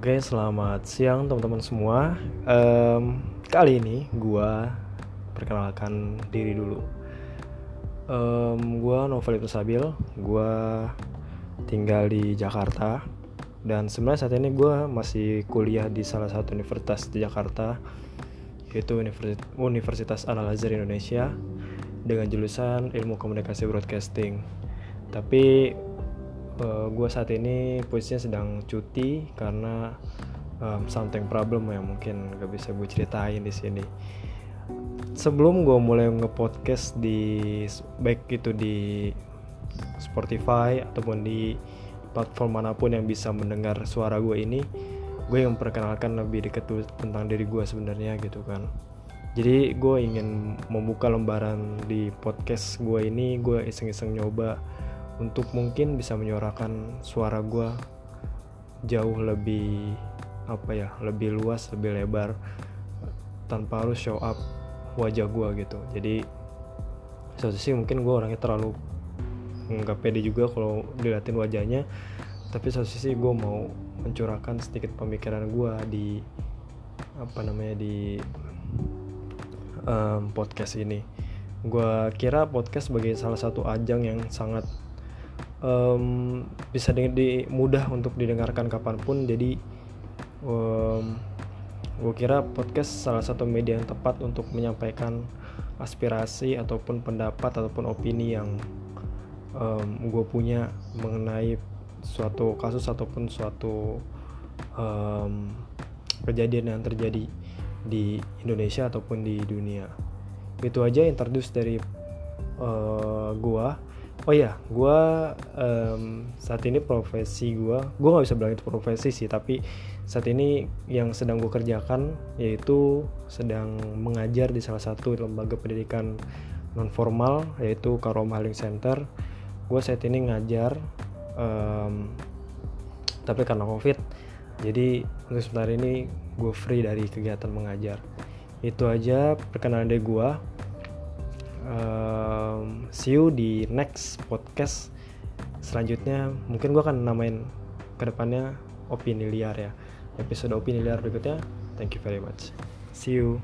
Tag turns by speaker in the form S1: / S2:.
S1: Oke, selamat siang teman-teman semua. Um, kali ini gue perkenalkan diri dulu. Um, gue Novel itu Sabil, gue tinggal di Jakarta dan sebenarnya saat ini gue masih kuliah di salah satu universitas di Jakarta yaitu Universitas Al Azhar Indonesia dengan jurusan Ilmu Komunikasi Broadcasting. Tapi uh, eh, gue saat ini posisinya sedang cuti karena um, something problem yang mungkin gak bisa gue ceritain di sini. Sebelum gue mulai nge-podcast di baik itu di Spotify ataupun di platform mana pun yang bisa mendengar suara gue ini gue yang memperkenalkan lebih dekat tentang diri gue sebenarnya gitu kan. Jadi gue ingin membuka lembaran di podcast gue ini gue iseng-iseng nyoba untuk mungkin bisa menyuarakan suara gue jauh lebih apa ya lebih luas lebih lebar tanpa harus show up wajah gue gitu. Jadi satu sih mungkin gue orangnya terlalu nggak pede juga kalau diliatin wajahnya tapi satu sisi gue mau mencurahkan sedikit pemikiran gue di apa namanya di um, podcast ini. Gue kira podcast sebagai salah satu ajang yang sangat um, bisa di, di mudah untuk didengarkan kapan pun. Jadi um, gue kira podcast salah satu media yang tepat untuk menyampaikan aspirasi ataupun pendapat ataupun opini yang um, gue punya mengenai suatu kasus ataupun suatu um, kejadian yang terjadi di Indonesia ataupun di dunia. Itu aja introduce dari uh, gua oh ya gue um, saat ini profesi gue gue nggak bisa bilang itu profesi sih tapi saat ini yang sedang gue kerjakan yaitu sedang mengajar di salah satu lembaga pendidikan non formal yaitu Karoma Healing Center. Gue saat ini ngajar um, tapi karena covid. Jadi untuk sebentar ini gue free dari kegiatan mengajar. Itu aja perkenalan dari gue um, see you di next podcast selanjutnya. Mungkin gue akan namain ke depannya opini liar ya. Episode opini liar berikutnya. Thank you very much. See you